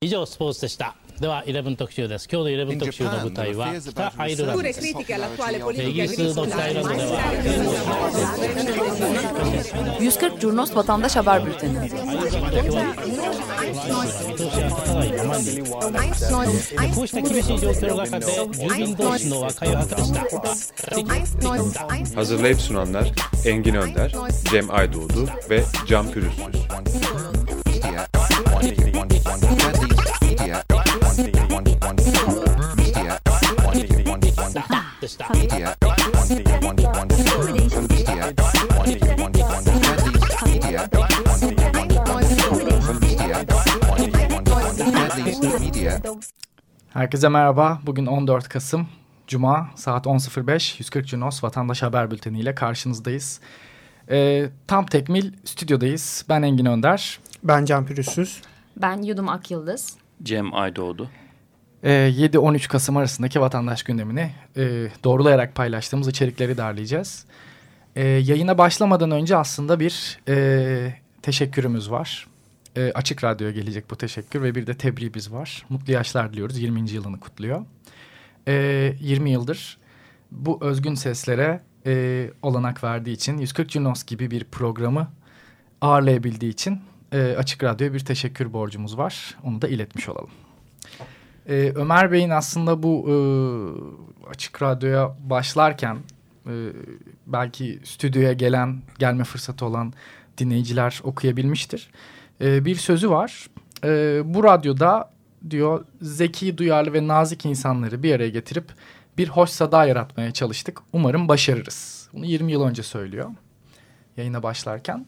以上スポーツでしたでは11特集です今日の11特集の舞台は北アイルランドですイギリスの北アイルランドでは140 Curnos Vatandaş Haber Bülteni. こうした厳しい状況の中で住民同士の和解を図りました Hazırlayıp sunanlar Engin Önder, Cem Aydoğdu ve Can Pürüzsüz. Herkese merhaba. Bugün 14 Kasım Cuma saat 10.05 140 Cunos Vatandaş Haber Bülteni ile karşınızdayız. Ee, tam tekmil stüdyodayız. Ben Engin Önder. Ben Can Pürüzsüz. Ben Yudum Akyıldız. Cem Aydoğdu. Ee, 7-13 Kasım arasındaki vatandaş gündemini e, doğrulayarak paylaştığımız içerikleri derleyeceğiz. Ee, yayına başlamadan önce aslında bir e, teşekkürümüz var. E, Açık Radyo'ya gelecek bu teşekkür ve bir de tebriğimiz var. Mutlu yaşlar diliyoruz. 20. yılını kutluyor. E, 20 yıldır bu özgün seslere e, olanak verdiği için 140 Junos gibi bir programı ağırlayabildiği için e, Açık Radyo'ya bir teşekkür borcumuz var. Onu da iletmiş olalım. E, Ömer Bey'in aslında bu e, Açık Radyo'ya başlarken e, belki stüdyoya gelen, gelme fırsatı olan dinleyiciler okuyabilmiştir. E, bir sözü var. E, bu radyoda diyor zeki, duyarlı ve nazik insanları bir araya getirip bir hoş sada yaratmaya çalıştık. Umarım başarırız. Bunu 20 yıl önce söylüyor yayına başlarken.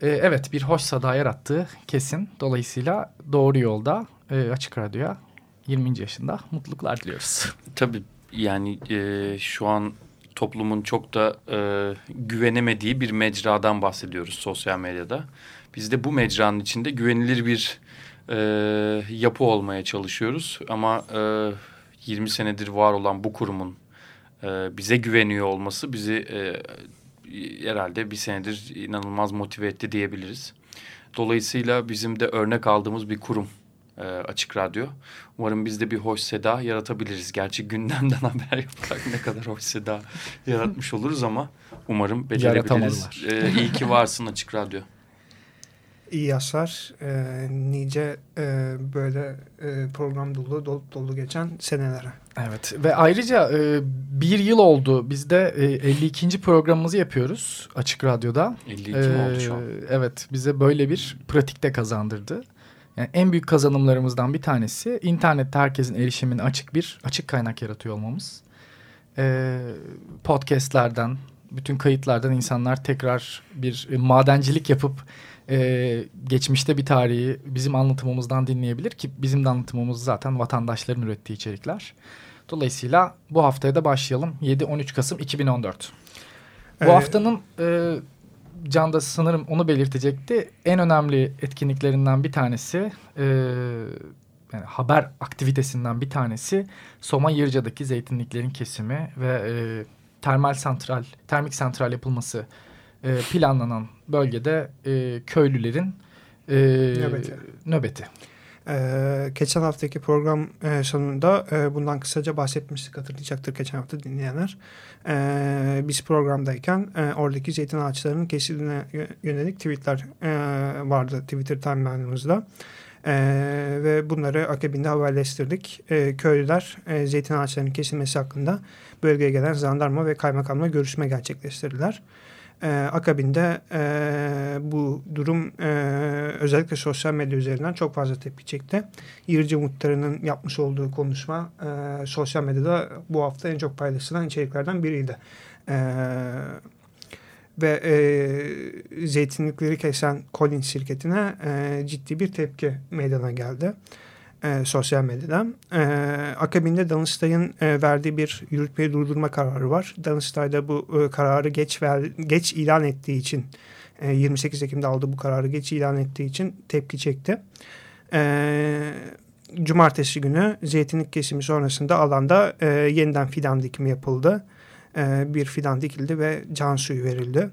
E, evet bir hoş sada yarattığı kesin. Dolayısıyla doğru yolda e, Açık Radyo'ya 20. yaşında mutluluklar diliyoruz. Tabii yani e, şu an toplumun çok da e, güvenemediği bir mecradan bahsediyoruz sosyal medyada. Biz de bu mecranın içinde güvenilir bir e, yapı olmaya çalışıyoruz. Ama e, 20 senedir var olan bu kurumun e, bize güveniyor olması bizi e, herhalde bir senedir inanılmaz motive etti diyebiliriz. Dolayısıyla bizim de örnek aldığımız bir kurum e, Açık Radyo. Umarım biz de bir hoş seda yaratabiliriz. Gerçi gündemden haber yaparak ne kadar hoş seda yaratmış oluruz ama umarım becerebiliriz. E, iyi ki varsın Açık Radyo. İyi yaşlar. E, nice e, böyle e, program dolu, dolu dolu geçen senelere. Evet ve ayrıca e, bir yıl oldu. Biz de e, 52. programımızı yapıyoruz Açık Radyo'da. 52 mi oldu şu an? Evet bize böyle bir pratikte kazandırdı. Yani en büyük kazanımlarımızdan bir tanesi internette herkesin erişimine açık bir açık kaynak yaratıyor olmamız. E, podcastlerden, bütün kayıtlardan insanlar tekrar bir e, madencilik yapıp e, geçmişte bir tarihi bizim anlatımımızdan dinleyebilir ki bizim de anlatımımız zaten vatandaşların ürettiği içerikler. Dolayısıyla bu haftaya da başlayalım. 7-13 Kasım 2014. Bu Ee, haftanın e, Can sanırım onu belirtecekti. En önemli etkinliklerinden bir tanesi e, yani haber aktivitesinden bir tanesi Soma Yırca'daki zeytinliklerin kesimi ve e, termal santral, termik santral yapılması e, planlanan bölgede e, köylülerin e, Nöbeti. nöbeti. Ee, geçen haftaki program e, sonunda e, bundan kısaca bahsetmiştik hatırlayacaktır geçen hafta dinleyenler. Ee, biz programdayken e, oradaki zeytin ağaçlarının kesildiğine yö- yönelik tweetler e, vardı Twitter timeline'ımızda. Ee, ve bunları akabinde haberleştirdik. Ee, köylüler e, zeytin ağaçlarının kesilmesi hakkında bölgeye gelen jandarma ve kaymakamla görüşme gerçekleştirdiler. Ee, akabinde e, bu durum e, özellikle sosyal medya üzerinden çok fazla tepki çekti. Yırcı Muhtarı'nın yapmış olduğu konuşma e, sosyal medyada bu hafta en çok paylaşılan içeriklerden biriydi. E, ve e, zeytinlikleri kesen Collins şirketine e, ciddi bir tepki meydana geldi e, sosyal medyadan. E, akabinde Danıştay'ın e, verdiği bir yürütmeyi durdurma kararı var. Danıştay da bu e, kararı geç ver, geç ilan ettiği için e, 28 Ekim'de aldığı bu kararı geç ilan ettiği için tepki çekti. E, Cumartesi günü zeytinlik kesimi sonrasında alanda e, yeniden fidan dikimi yapıldı. E, bir fidan dikildi ve can suyu verildi.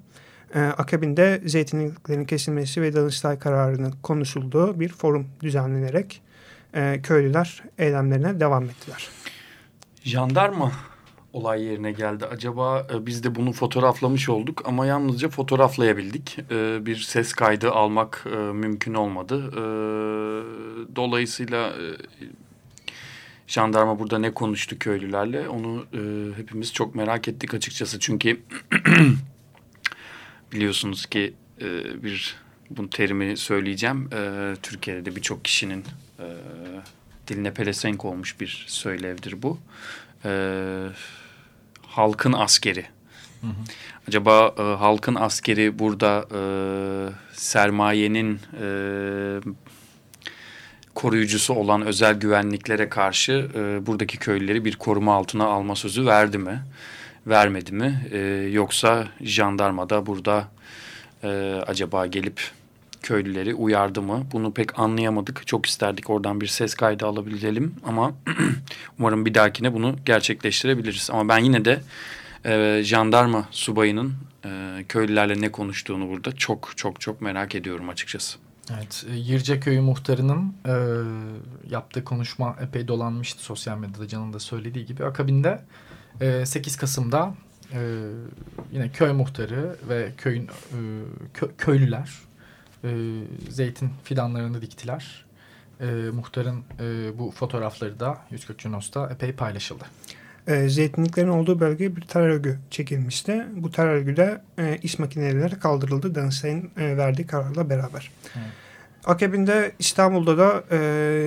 E, akabinde zeytinliklerin kesilmesi ve Danıştay kararının konuşulduğu bir forum düzenlenerek e, köylüler eylemlerine devam ettiler. Jandarma olay yerine geldi. Acaba e, biz de bunu fotoğraflamış olduk ama yalnızca fotoğraflayabildik. E, bir ses kaydı almak e, mümkün olmadı. E, dolayısıyla e, jandarma burada ne konuştu köylülerle onu e, hepimiz çok merak ettik açıkçası. Çünkü biliyorsunuz ki e, bir bu terimi söyleyeceğim. E, Türkiye'de de birçok kişinin e, diline pelesenk olmuş bir söylevdir bu. E, halkın askeri. Hı hı. Acaba e, halkın askeri burada e, sermayenin e, koruyucusu olan özel güvenliklere karşı e, buradaki köylüleri bir koruma altına alma sözü verdi mi? Vermedi mi? E, yoksa jandarma da burada e, acaba gelip köylüleri uyardı mı? Bunu pek anlayamadık. Çok isterdik oradan bir ses kaydı alabilelim ama umarım bir dahakine bunu gerçekleştirebiliriz. Ama ben yine de e, jandarma subayının e, köylülerle ne konuştuğunu burada çok çok çok merak ediyorum açıkçası. Evet, e, Yirce Köyü muhtarının e, yaptığı konuşma epey dolanmıştı sosyal medyada Can'ın da söylediği gibi. Akabinde e, 8 Kasım'da e, yine köy muhtarı ve köyün e, kö, köylüler e, zeytin fidanlarını diktiler. E, muhtarın e, bu fotoğrafları da 140 Cunos'ta epey paylaşıldı. E, zeytinliklerin olduğu bölgeye bir terör örgü çekilmişti. Bu terör örgüde e, iş makineleri kaldırıldı Danıştay'ın e, verdiği kararla beraber. Evet. Akabinde İstanbul'da da e,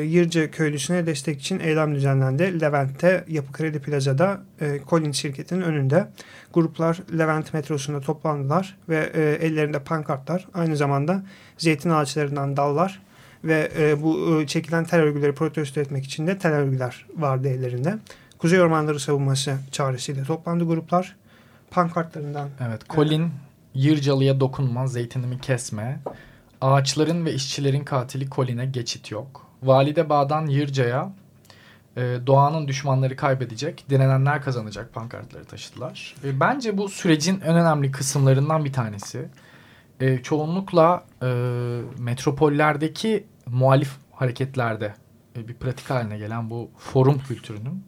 Yırca köylüsüne destek için eylem düzenlendi. Levent'te Yapı Kredi Plaza'da e, Colin şirketinin önünde gruplar Levent metrosunda toplandılar ve e, ellerinde pankartlar aynı zamanda zeytin ağaçlarından dallar ve e, bu e, çekilen tel örgüleri protesto etmek için de tel örgüler vardı ellerinde. Kuzey Ormanları Savunması çağrısıyla toplandı gruplar. Pankartlarından... Evet, Colin e, Yırcalı'ya dokunma, zeytinimi kesme, ağaçların ve işçilerin katili Colin'e geçit yok. Valide Bağ'dan Yırca'ya e, doğanın düşmanları kaybedecek, direnenler kazanacak pankartları taşıdılar. E, bence bu sürecin en önemli kısımlarından bir tanesi. E, çoğunlukla e, metropollerdeki muhalif hareketlerde e, bir pratik haline gelen bu forum kültürünün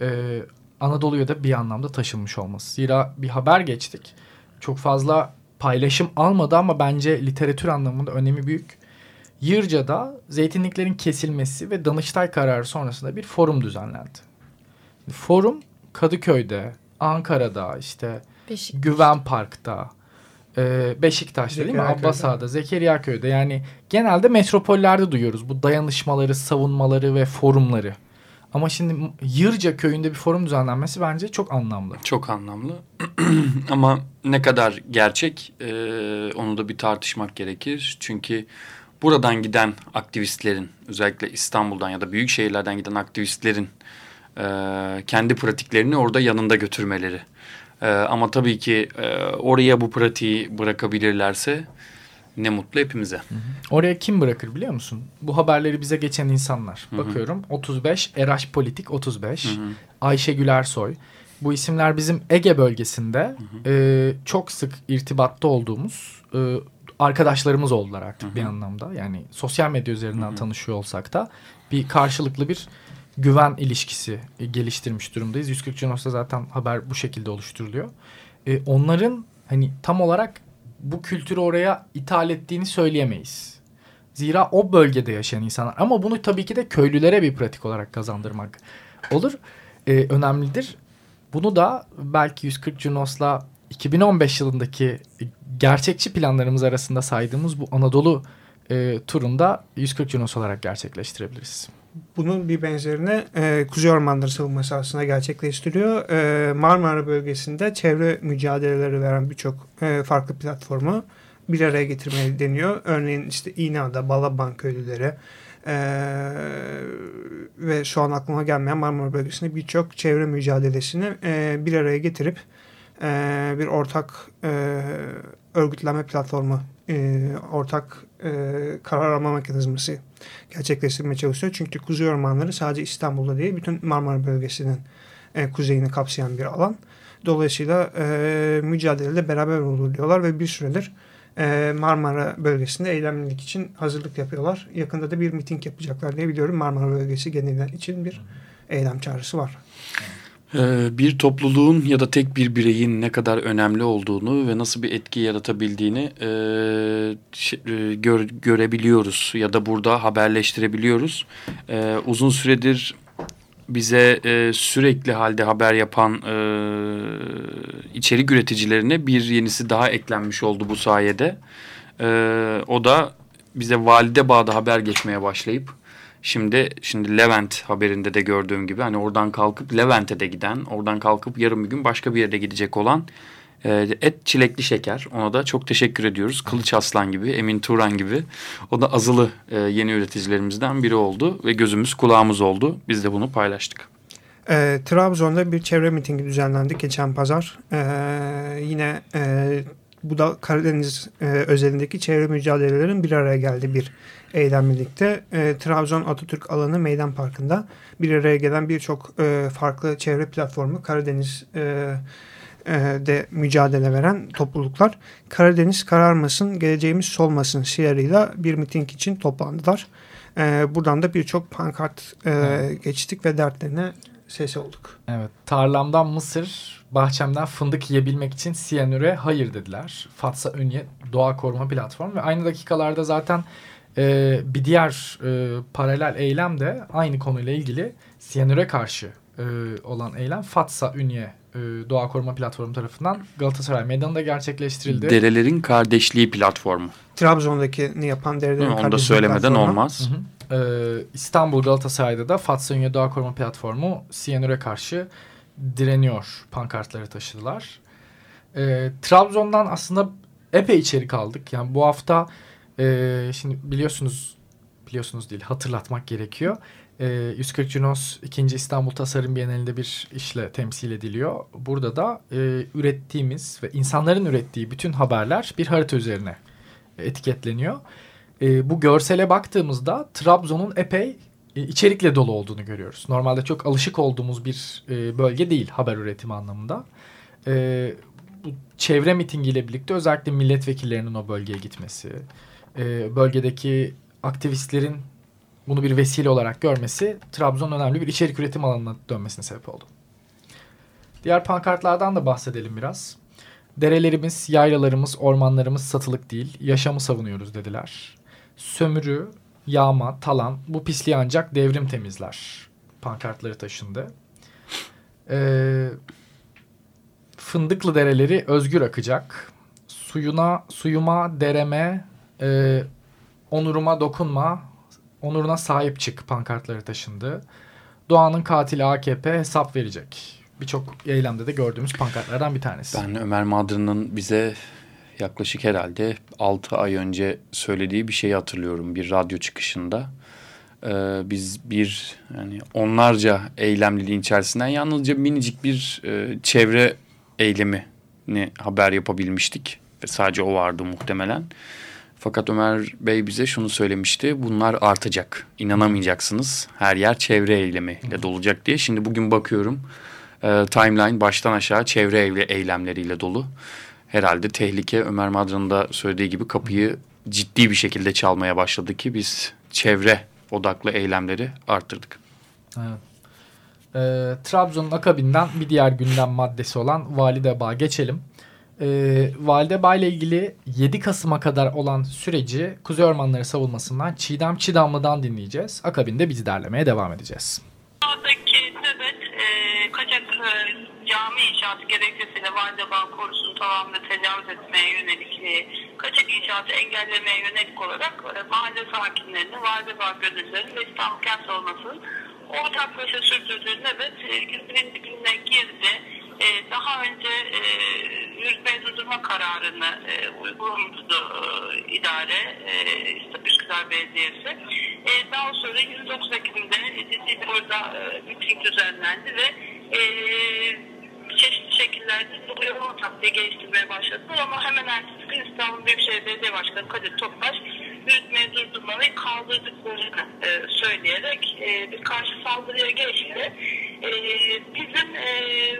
e, Anadolu'ya da bir anlamda taşınmış olması. Zira bir haber geçtik. Çok fazla paylaşım almadı ama bence literatür anlamında önemi büyük. Yırca'da zeytinliklerin kesilmesi ve Danıştay kararı sonrasında bir forum düzenlendi. Forum Kadıköy'de, Ankara'da, işte Beşiktaş. Güven Park'ta, e, Beşiktaş'ta değil mi? Abbasa'da, Zekeriya Köy'de yani genelde metropollerde duyuyoruz bu dayanışmaları, savunmaları ve forumları. Ama şimdi Yırca köyünde bir forum düzenlenmesi bence çok anlamlı. Çok anlamlı. Ama ne kadar gerçek e, onu da bir tartışmak gerekir. Çünkü buradan giden aktivistlerin özellikle İstanbul'dan ya da büyük şehirlerden giden aktivistlerin e, kendi pratiklerini orada yanında götürmeleri. E, ama tabii ki e, oraya bu pratiği bırakabilirlerse ne mutlu hepimize. Hı hı. Oraya kim bırakır biliyor musun? Bu haberleri bize geçen insanlar. Hı hı. Bakıyorum 35, Eraş Politik 35, hı hı. Ayşegül Ersoy. Bu isimler bizim Ege bölgesinde hı hı. E, çok sık irtibatta olduğumuz e, arkadaşlarımız oldular artık hı hı. bir anlamda. Yani sosyal medya üzerinden hı hı. tanışıyor olsak da bir karşılıklı bir güven ilişkisi geliştirmiş durumdayız. 140 Cunos'ta zaten haber bu şekilde oluşturuluyor. E, onların hani tam olarak bu kültürü oraya ithal ettiğini söyleyemeyiz. Zira o bölgede yaşayan insanlar ama bunu tabii ki de köylülere bir pratik olarak kazandırmak olur. Ee, önemlidir. Bunu da belki 140 Cunos'la 2015 yılındaki gerçekçi planlarımız arasında saydığımız bu Anadolu e, turunda 140 Cunos olarak gerçekleştirebiliriz. Bunun bir benzerini e, Kuzey Ormanları Savunması aslında gerçekleştiriyor. E, Marmara bölgesinde çevre mücadeleleri veren birçok e, farklı platformu bir araya getirmeye deniyor. Örneğin işte İğneada, Balaban köylüleri e, ve şu an aklıma gelmeyen Marmara bölgesinde birçok çevre mücadelesini e, bir araya getirip e, bir ortak e, örgütlenme platformu, e, ortak e, karar alma mekanizması gerçekleştirmeye çalışıyor. Çünkü Kuzey Ormanları sadece İstanbul'da değil bütün Marmara bölgesinin e, kuzeyini kapsayan bir alan. Dolayısıyla e, mücadelede beraber oluyorlar ve bir süredir e, Marmara bölgesinde eylemlilik için hazırlık yapıyorlar. Yakında da bir miting yapacaklar diye biliyorum. Marmara bölgesi genel için bir eylem çağrısı var. Ee, bir topluluğun ya da tek bir bireyin ne kadar önemli olduğunu ve nasıl bir etki yaratabildiğini e, e, gör, görebiliyoruz ya da burada haberleştirebiliyoruz. E, uzun süredir bize e, sürekli halde haber yapan e, içerik üreticilerine bir yenisi daha eklenmiş oldu bu sayede. E, o da bize Valide Bağ'da haber geçmeye başlayıp Şimdi şimdi Levent haberinde de gördüğüm gibi hani oradan kalkıp Levent'e de giden, oradan kalkıp yarın bir gün başka bir yere gidecek olan e, et çilekli şeker. Ona da çok teşekkür ediyoruz. Kılıç Aslan gibi, Emin Turan gibi. O da azılı e, yeni üreticilerimizden biri oldu ve gözümüz kulağımız oldu. Biz de bunu paylaştık. E, Trabzon'da bir çevre mitingi düzenlendi geçen pazar. E, yine e, bu da Karadeniz e, özelindeki çevre mücadelelerin bir araya geldi bir eylem birlikte. E, Trabzon Atatürk Alanı Meydan Parkı'nda bir araya gelen birçok e, farklı çevre platformu Karadeniz e, e, de mücadele veren topluluklar Karadeniz kararmasın, geleceğimiz solmasın şiarıyla bir miting için toplandılar. E, buradan da birçok pankart e, evet. geçtik ve dertlerine ses olduk. Evet. Tarlamdan mısır, bahçemden fındık yiyebilmek için siyanüre hayır dediler. Fatsa Ünye Doğa Koruma Platformu ve aynı dakikalarda zaten e, bir diğer e, paralel eylem de aynı konuyla ilgili siyanüre karşı e, olan eylem Fatsa Ünye Doğa Koruma Platformu tarafından Galatasaray Meydanı'nda gerçekleştirildi. Derelerin Kardeşliği Platformu. Trabzon'daki yapan Derelerin Kardeşliği Onu da söylemeden platformu. olmaz. Hı hı. Ee, İstanbul Galatasaray'da da Fatsa Ünye Doğa Koruma Platformu siyanüre karşı direniyor pankartları taşıdılar. Ee, Trabzon'dan aslında epey içerik aldık. Yani bu hafta e, şimdi biliyorsunuz biliyorsunuz değil hatırlatmak gerekiyor. E, 140 Cunos 2. İstanbul Tasarım Bienalinde bir işle temsil ediliyor. Burada da e, ürettiğimiz ve insanların ürettiği bütün haberler bir harita üzerine etiketleniyor. E, bu görsele baktığımızda Trabzon'un epey e, içerikle dolu olduğunu görüyoruz. Normalde çok alışık olduğumuz bir e, bölge değil haber üretimi anlamında. E, bu çevre mitingiyle birlikte özellikle milletvekillerinin o bölgeye gitmesi, e, bölgedeki aktivistlerin bunu bir vesile olarak görmesi Trabzon önemli bir içerik üretim alanına dönmesine sebep oldu. Diğer pankartlardan da bahsedelim biraz. Derelerimiz, yaylalarımız, ormanlarımız satılık değil, yaşamı savunuyoruz dediler. Sömürü, yağma, talan bu pisliği ancak devrim temizler. Pankartları taşındı. Ee, fındıklı dereleri özgür akacak. Suyuna, suyuma, dereme, e, onuruma dokunma, onuruna sahip çık pankartları taşındı. Doğanın katili AKP hesap verecek. Birçok eylemde de gördüğümüz pankartlardan bir tanesi. Ben Ömer Madrı'nın bize yaklaşık herhalde 6 ay önce söylediği bir şeyi hatırlıyorum bir radyo çıkışında. Ee, biz bir yani onlarca eylemliliğin içerisinden yalnızca minicik bir e, çevre eylemini haber yapabilmiştik. Ve sadece o vardı muhtemelen. Fakat Ömer Bey bize şunu söylemişti. Bunlar artacak. İnanamayacaksınız. Her yer çevre eylemiyle dolacak diye. Şimdi bugün bakıyorum. E, timeline baştan aşağı çevre eylemleriyle dolu herhalde tehlike Ömer Madra'nın da söylediği gibi kapıyı ciddi bir şekilde çalmaya başladı ki biz çevre odaklı eylemleri arttırdık. Evet. E, Trabzon'un akabinden bir diğer gündem maddesi olan Valide Bağ geçelim. E, Valide Bağ ile ilgili 7 Kasım'a kadar olan süreci Kuzey Ormanları savunmasından Çiğdem Çiğdamlı'dan dinleyeceğiz. Akabinde biz derlemeye devam edeceğiz. Oradaki nöbet e, kaçak e, cami inşaatı gerekçesiyle Validebağ korusunu tamamıyla tecavüz etmeye yönelik, e, kaçak inşaatı engellemeye yönelik olarak e, mahalle sakinlerini, Validebağ gönüllülerini ve İstanbul Kent Savunması'nın ortaklaşa sürdürdüğü nöbet e, günün gününe girdi. E, daha önce e, yürütme durdurma kararını e, uygulamıştı e, idare, e, Üsküdar Belediyesi. E, daha sonra 29 Ekim'de ciddi bir orada e, miting düzenlendi ve e, çeşitli şekillerde bu uygulama taktiği geliştirmeye başladılar ama hemen ertesi gün İstanbul Büyükşehir Belediye Başkanı Kadir Topbaş yürütmeyi durdurmayı kaldırdıklarını e, söyleyerek e, bir karşı saldırıya geçti. E, bizim e,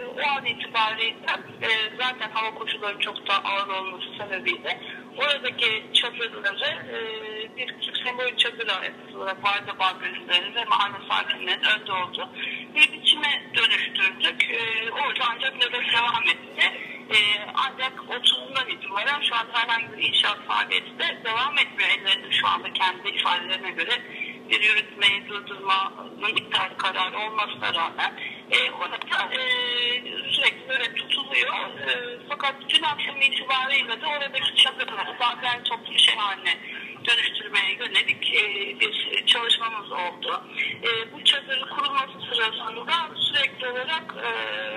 o an itibariyle e, zaten hava koşulları çok daha ağır olması sebebiyle oradaki çadırları e, bir küçük sembol çadır olarak Vardabağ bölümleri ve mahalle sakinlerinin önde olduğu bir biçime dönüştürdük. E, orada ancak nöbet devam etti. E, ancak 30'undan itibaren şu an herhangi bir inşaat faaliyeti de devam etmiyor. Ellerinde şu anda kendi ifadelerine göre bir yürütmeyi durdurmanın iptal kararı olmasına rağmen e, orada e, sürekli böyle tutuluyor. E, fakat dün akşam itibarıyla da oradaki çadırları bazen toplu şey haline dönüştürmeye yönelik e, bir çalışmamız oldu. E, bu çadırın kurulması sırasında sürekli olarak e,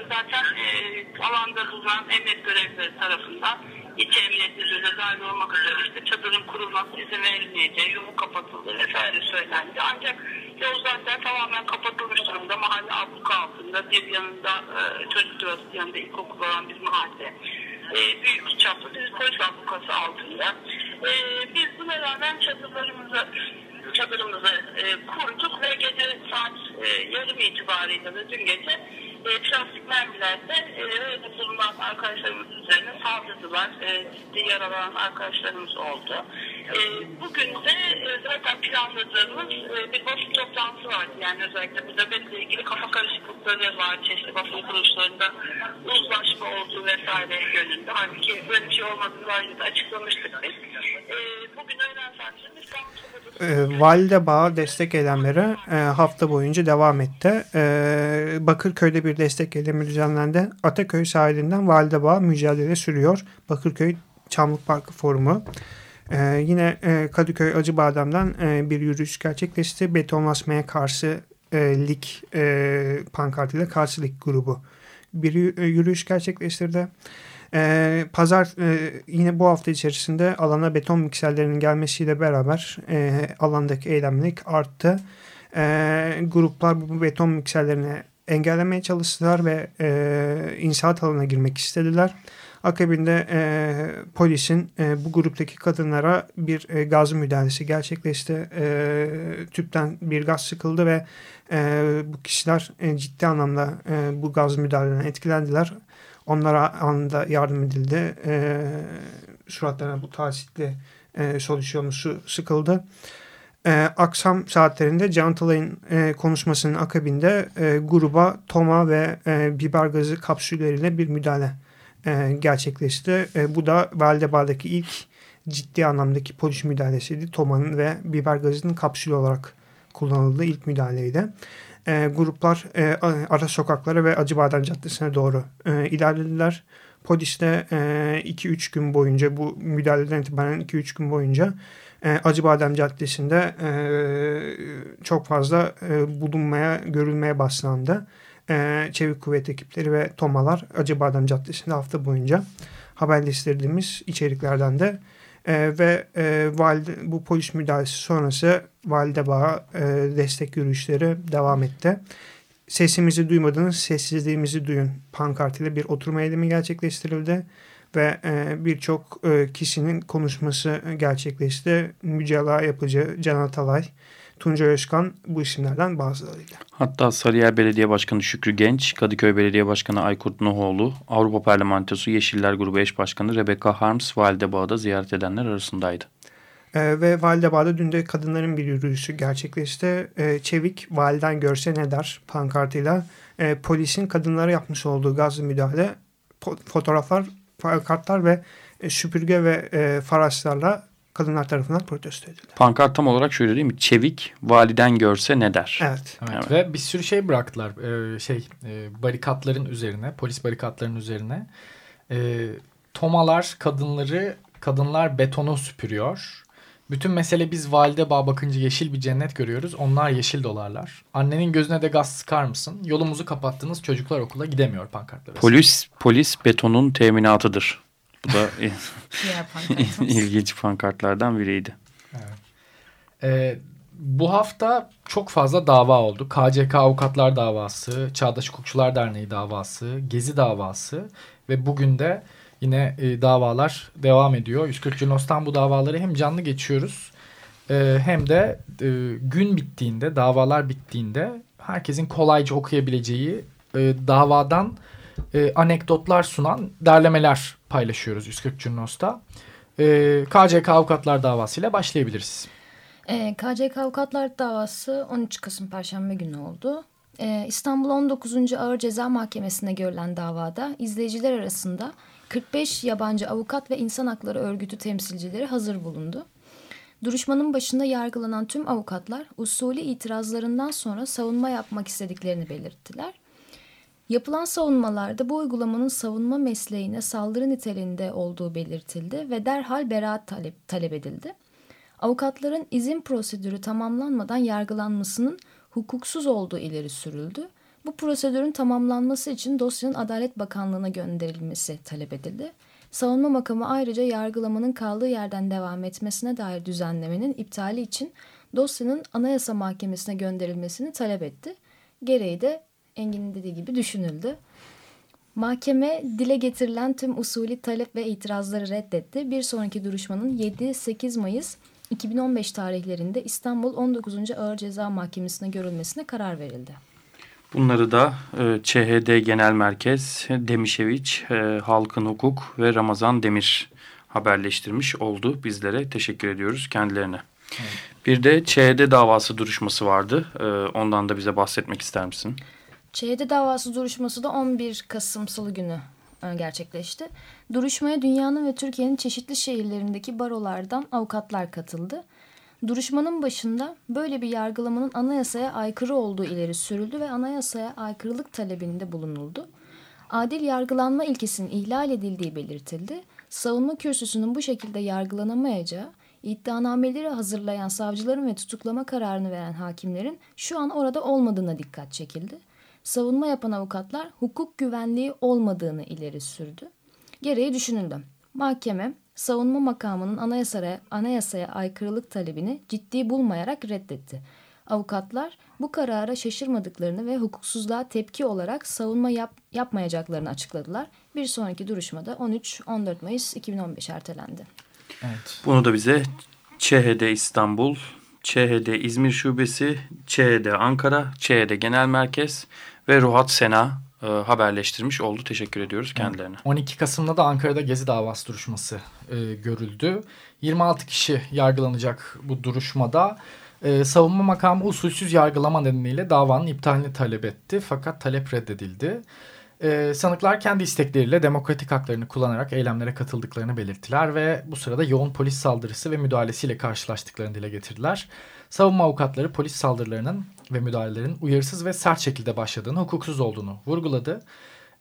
zaten e, alanda bulunan emniyet görevlileri tarafından İç emniyet müdürlüğüne dahil olmak üzere işte çadırın kurulması izin verilmeyeceği, yolu kapatıldı vesaire söylendi. Ancak yol zaten tamamen kapatılmış durumda. Mahalle abluka altında bir yanında e, çocuk yanında ilkokul olan bir mahalle. E, büyük çaplı bir polis ablukası altında. E, biz buna rağmen çadırlarımızı çadırımızı e, kurduk ve gece saat e, yarım itibariyle de dün gece e, trafik mermilerde e, bulunan arkadaşlarımız üzerine saldırdılar. E, ciddi yaralanan arkadaşlarımız oldu. E, bugün de e, zaten planladığımız e, bir basın toplantısı vardı. Yani özellikle bu nöbetle ilgili kafa karışıklıkları var. Çeşitli basın kuruluşlarında uzlaşma olduğu vesaire yönünde. Halbuki böyle bir şey olmadığını daha önce açıklamıştık biz. E, bugün öğlen saatlerinde İstanbul e, Valide Bağ destek eylemleri e, hafta boyunca devam etti. Bakırköy'de bir destek eylemi düzenlendi. Ataköy sahilinden Valide Bağ mücadele sürüyor. Bakırköy Çamlık Parkı Forumu. E, yine e, Kadıköy Acıbadem'den e, bir yürüyüş gerçekleşti. Betonlaşmaya karşı e, lig e, pankartıyla karşı lig grubu bir yürüyüş gerçekleştirdi. E, pazar e, yine bu hafta içerisinde alana beton mikserlerinin gelmesiyle beraber e, alandaki eylemlik arttı. E, gruplar bu beton mikserlerini engellemeye çalıştılar ve e, inşaat alanına girmek istediler. Akabinde e, polisin e, bu gruptaki kadınlara bir e, gaz müdahalesi gerçekleşti. E, tüpten bir gaz sıkıldı ve e, bu kişiler e, ciddi anlamda e, bu gaz müdahalesinden etkilendiler. Onlara anında yardım edildi. E, suratlarına bu tasitli e, solüsyonlu su sıkıldı. E, akşam saatlerinde Cantalay'ın e, konuşmasının akabinde e, gruba toma ve e, biber gazı kapsülleriyle bir müdahale e, gerçekleşti. E, bu da Valdebağ'daki ilk ciddi anlamdaki polis müdahalesiydi. Tomanın ve biber gazının kapsülü olarak kullanıldığı ilk müdahaleydi e, gruplar e, ara sokaklara ve Acıbadem Caddesi'ne doğru ilerlediler. Polis de 2-3 e, gün boyunca bu müdahaleden itibaren 2-3 gün boyunca e, Acıbadem Caddesi'nde çok fazla bulunmaya, görülmeye başlandı. E, çevik kuvvet ekipleri ve tomalar Acıbadem Caddesi'nde hafta boyunca haberleştirdiğimiz içeriklerden de e, ve e, valide, bu polis müdahalesi sonrası valide bağa e, destek yürüyüşleri devam etti. Sesimizi duymadınız, sessizliğimizi duyun pankartıyla bir oturma eylemi gerçekleştirildi ve e, birçok e, kişinin konuşması gerçekleşti. Mücadele yapıcı Can Atalay, Tuncay Özkan bu isimlerden bazılarıyla. Hatta Sarıyer Belediye Başkanı Şükrü Genç, Kadıköy Belediye Başkanı Aykurt Nuhoğlu, Avrupa Parlamentosu Yeşiller Grubu Eş Başkanı Rebecca Harms Validebağ'da ziyaret edenler arasındaydı. Ee, ve Validebağ'da dün de kadınların bir yürüyüşü gerçekleşti. Ee, Çevik validen görse ne der pankartıyla. Ee, polisin kadınlara yapmış olduğu gazlı müdahale fotoğraflar, pankartlar ve e, süpürge ve e, faraşlarla kadınlar tarafından protesto edildi. Pankart tam olarak şöyle değil mi? Çevik validen görse ne der? Evet. evet. evet. Ve bir sürü şey bıraktılar. Ee, şey e, barikatların üzerine, polis barikatlarının üzerine. E, tomalar kadınları, kadınlar betonu süpürüyor. Bütün mesele biz valide bağ bakınca yeşil bir cennet görüyoruz. Onlar yeşil dolarlar. Annenin gözüne de gaz sıkar mısın? Yolumuzu kapattınız çocuklar okula gidemiyor pankartlar. Polis, polis betonun teminatıdır. Bu da ilginç pankartlardan biriydi. Evet. Ee, bu hafta çok fazla dava oldu. KCK Avukatlar Davası, Çağdaş Hukukçular Derneği davası, Gezi davası ve bugün de yine e, davalar devam ediyor. 140 Cunos'tan bu davaları hem canlı geçiyoruz e, hem de e, gün bittiğinde, davalar bittiğinde herkesin kolayca okuyabileceği e, davadan e, anekdotlar sunan derlemeler paylaşıyoruz 140 Curnos'ta. E, KCK avukatlar davasıyla başlayabiliriz. E, KCK avukatlar davası 13 Kasım Perşembe günü oldu. E, İstanbul 19. Ağır Ceza Mahkemesi'nde görülen davada izleyiciler arasında 45 yabancı avukat ve insan hakları örgütü temsilcileri hazır bulundu. Duruşmanın başında yargılanan tüm avukatlar usulü itirazlarından sonra savunma yapmak istediklerini belirttiler. Yapılan savunmalarda bu uygulamanın savunma mesleğine saldırı niteliğinde olduğu belirtildi ve derhal beraat talep, talep edildi. Avukatların izin prosedürü tamamlanmadan yargılanmasının hukuksuz olduğu ileri sürüldü. Bu prosedürün tamamlanması için dosyanın Adalet Bakanlığı'na gönderilmesi talep edildi. Savunma makamı ayrıca yargılamanın kaldığı yerden devam etmesine dair düzenlemenin iptali için dosyanın Anayasa Mahkemesi'ne gönderilmesini talep etti. Gereği de Engin'in dediği gibi düşünüldü. Mahkeme dile getirilen tüm usulü talep ve itirazları reddetti. Bir sonraki duruşmanın 7-8 Mayıs 2015 tarihlerinde İstanbul 19. Ağır Ceza Mahkemesi'ne görülmesine karar verildi. Bunları da e, ÇHD Genel Merkez, Demişeviç, e, Halkın Hukuk ve Ramazan Demir haberleştirmiş oldu. Bizlere teşekkür ediyoruz kendilerine. Evet. Bir de ÇHD davası duruşması vardı. E, ondan da bize bahsetmek ister misin? ÇHD davası duruşması da 11 Kasım Salı günü e, gerçekleşti. Duruşmaya dünyanın ve Türkiye'nin çeşitli şehirlerindeki barolardan avukatlar katıldı. Duruşmanın başında böyle bir yargılamanın anayasaya aykırı olduğu ileri sürüldü ve anayasaya aykırılık talebinde bulunuldu. Adil yargılanma ilkesinin ihlal edildiği belirtildi. Savunma kürsüsünün bu şekilde yargılanamayacağı, iddianameleri hazırlayan savcıların ve tutuklama kararını veren hakimlerin şu an orada olmadığına dikkat çekildi. Savunma yapan avukatlar hukuk güvenliği olmadığını ileri sürdü. Gereği düşünüldü. Mahkeme savunma makamının anayasaya, anayasaya aykırılık talebini ciddi bulmayarak reddetti. Avukatlar bu karara şaşırmadıklarını ve hukuksuzluğa tepki olarak savunma yap, yapmayacaklarını açıkladılar. Bir sonraki duruşmada 13-14 Mayıs 2015 ertelendi. Evet. Bunu da bize ÇHD İstanbul, ÇHD İzmir Şubesi, ÇHD Ankara, ÇHD Genel Merkez ve Ruhat Sena e, haberleştirmiş oldu. Teşekkür ediyoruz kendilerine. 12 Kasım'da da Ankara'da Gezi davası duruşması e, görüldü. 26 kişi yargılanacak bu duruşmada. E, savunma makamı usulsüz yargılama nedeniyle davanın iptalini talep etti. Fakat talep reddedildi. E, sanıklar kendi istekleriyle demokratik haklarını kullanarak eylemlere katıldıklarını belirttiler ve bu sırada yoğun polis saldırısı ve müdahalesiyle karşılaştıklarını dile getirdiler. Savunma avukatları polis saldırılarının ve müdahalelerin uyarsız ve sert şekilde başladığını, hukuksuz olduğunu vurguladı.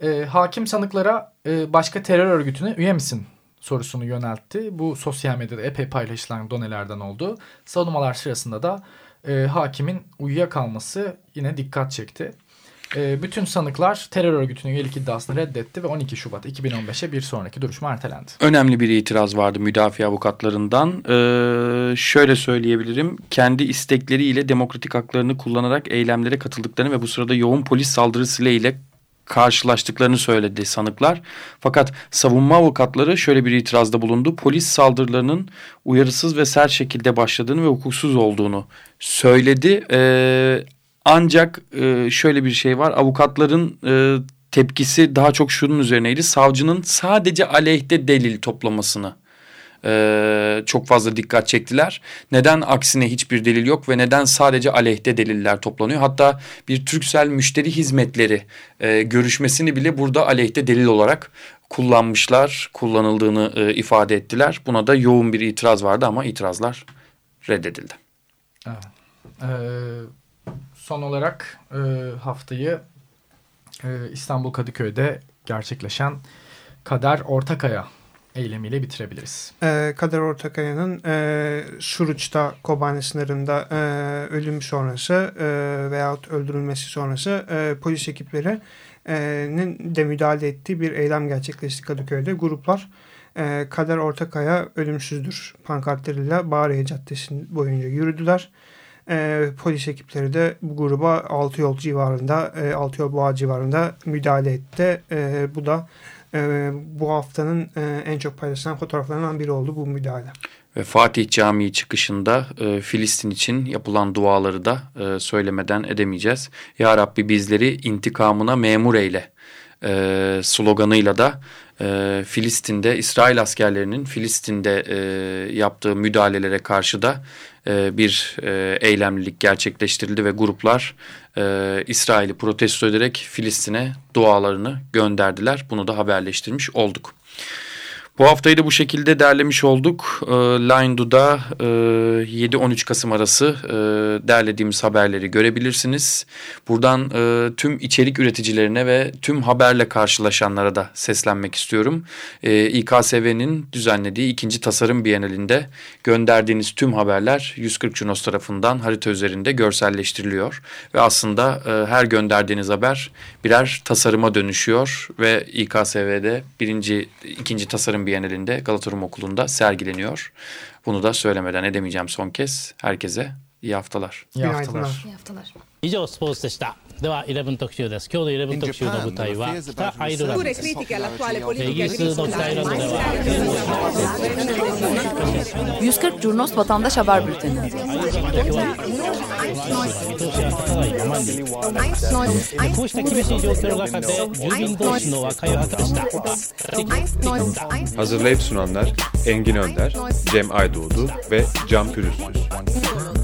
E, hakim sanıklara e, başka terör örgütüne üye misin sorusunu yöneltti. Bu sosyal medyada epey paylaşılan donelerden oldu. Savunmalar sırasında da e, hakimin uyuyakalması yine dikkat çekti. E, bütün sanıklar terör örgütünün üyelik iddiasını reddetti ve 12 Şubat 2015'e bir sonraki duruşma ertelendi. Önemli bir itiraz vardı müdafi avukatlarından. Ee, şöyle söyleyebilirim. Kendi istekleriyle demokratik haklarını kullanarak eylemlere katıldıklarını ve bu sırada yoğun polis saldırısıyla ile karşılaştıklarını söyledi sanıklar. Fakat savunma avukatları şöyle bir itirazda bulundu. Polis saldırılarının uyarısız ve sert şekilde başladığını ve hukuksuz olduğunu söyledi. Ee, ancak e, şöyle bir şey var. Avukatların e, tepkisi daha çok şunun üzerineydi. Savcının sadece aleyhte delil toplamasını e, çok fazla dikkat çektiler. Neden aksine hiçbir delil yok ve neden sadece aleyhte deliller toplanıyor? Hatta bir Türksel müşteri hizmetleri e, görüşmesini bile burada aleyhte delil olarak kullanmışlar, kullanıldığını e, ifade ettiler. Buna da yoğun bir itiraz vardı ama itirazlar reddedildi. Evet. Ee, son olarak e, haftayı e, İstanbul Kadıköy'de gerçekleşen Kader Ortakaya eylemiyle bitirebiliriz. E, Kader Ortakaya'nın e, Suruç'ta Kobane sınırında e, ölüm sonrası e, veyahut öldürülmesi sonrası e, polis ekiplerinin de müdahale ettiği bir eylem gerçekleşti Kadıköy'de. Gruplar e, Kader Ortakaya ölümsüzdür pankartlarıyla Bağrıya Caddesi boyunca yürüdüler. Polis ekipleri de bu gruba altı yol civarında, e, altı yol boğa civarında müdahale etti. E, bu da e, bu haftanın e, en çok paylaşılan fotoğraflarından biri oldu bu müdahale. Ve Fatih Camii çıkışında e, Filistin için yapılan duaları da e, söylemeden edemeyeceğiz. Ya Rabbi bizleri intikamına memur eyle e, sloganıyla da e, Filistin'de İsrail askerlerinin Filistin'de e, yaptığı müdahalelere karşı da e, bir e, eylemlilik gerçekleştirildi ve gruplar e, İsrail'i protesto ederek Filistin'e dualarını gönderdiler. Bunu da haberleştirmiş olduk. Bu haftayı da bu şekilde derlemiş olduk. E, Line'da e, 7-13 Kasım arası e, derlediğimiz haberleri görebilirsiniz. Buradan e, tüm içerik üreticilerine ve tüm haberle karşılaşanlara da seslenmek istiyorum. E, İKSV'nin düzenlediği ikinci tasarım bienalinde gönderdiğiniz tüm haberler 140 Junos tarafından harita üzerinde görselleştiriliyor. Ve aslında e, her gönderdiğiniz haber birer tasarıma dönüşüyor ve İKSV'de birinci, ikinci tasarım Bienalinde Galatasaray Okulu'nda sergileniyor. Bunu da söylemeden edemeyeceğim son kez. Herkese iyi haftalar. İyi haftalar. İyi haftalar. 以上スポーツでした では11特集です今日の11特集の舞台は北アイルランドですイギリスの北アイルランドでは140 Curnos Vatandaş Haber Bülteni こうした厳しい状況の中で住民同士の和解を図りました Hazırlayıp sunanlar Engin Önder, Cem Aydoğdu ve Can Pürüzsüz.